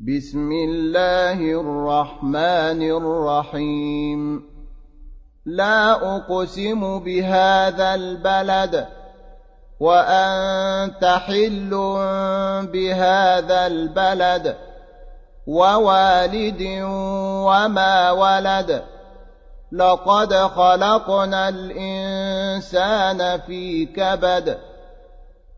بسم الله الرحمن الرحيم. لا أقسم بهذا البلد وأنت حل بهذا البلد ووالد وما ولد. لقد خلقنا الإنسان في كبد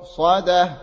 مؤصده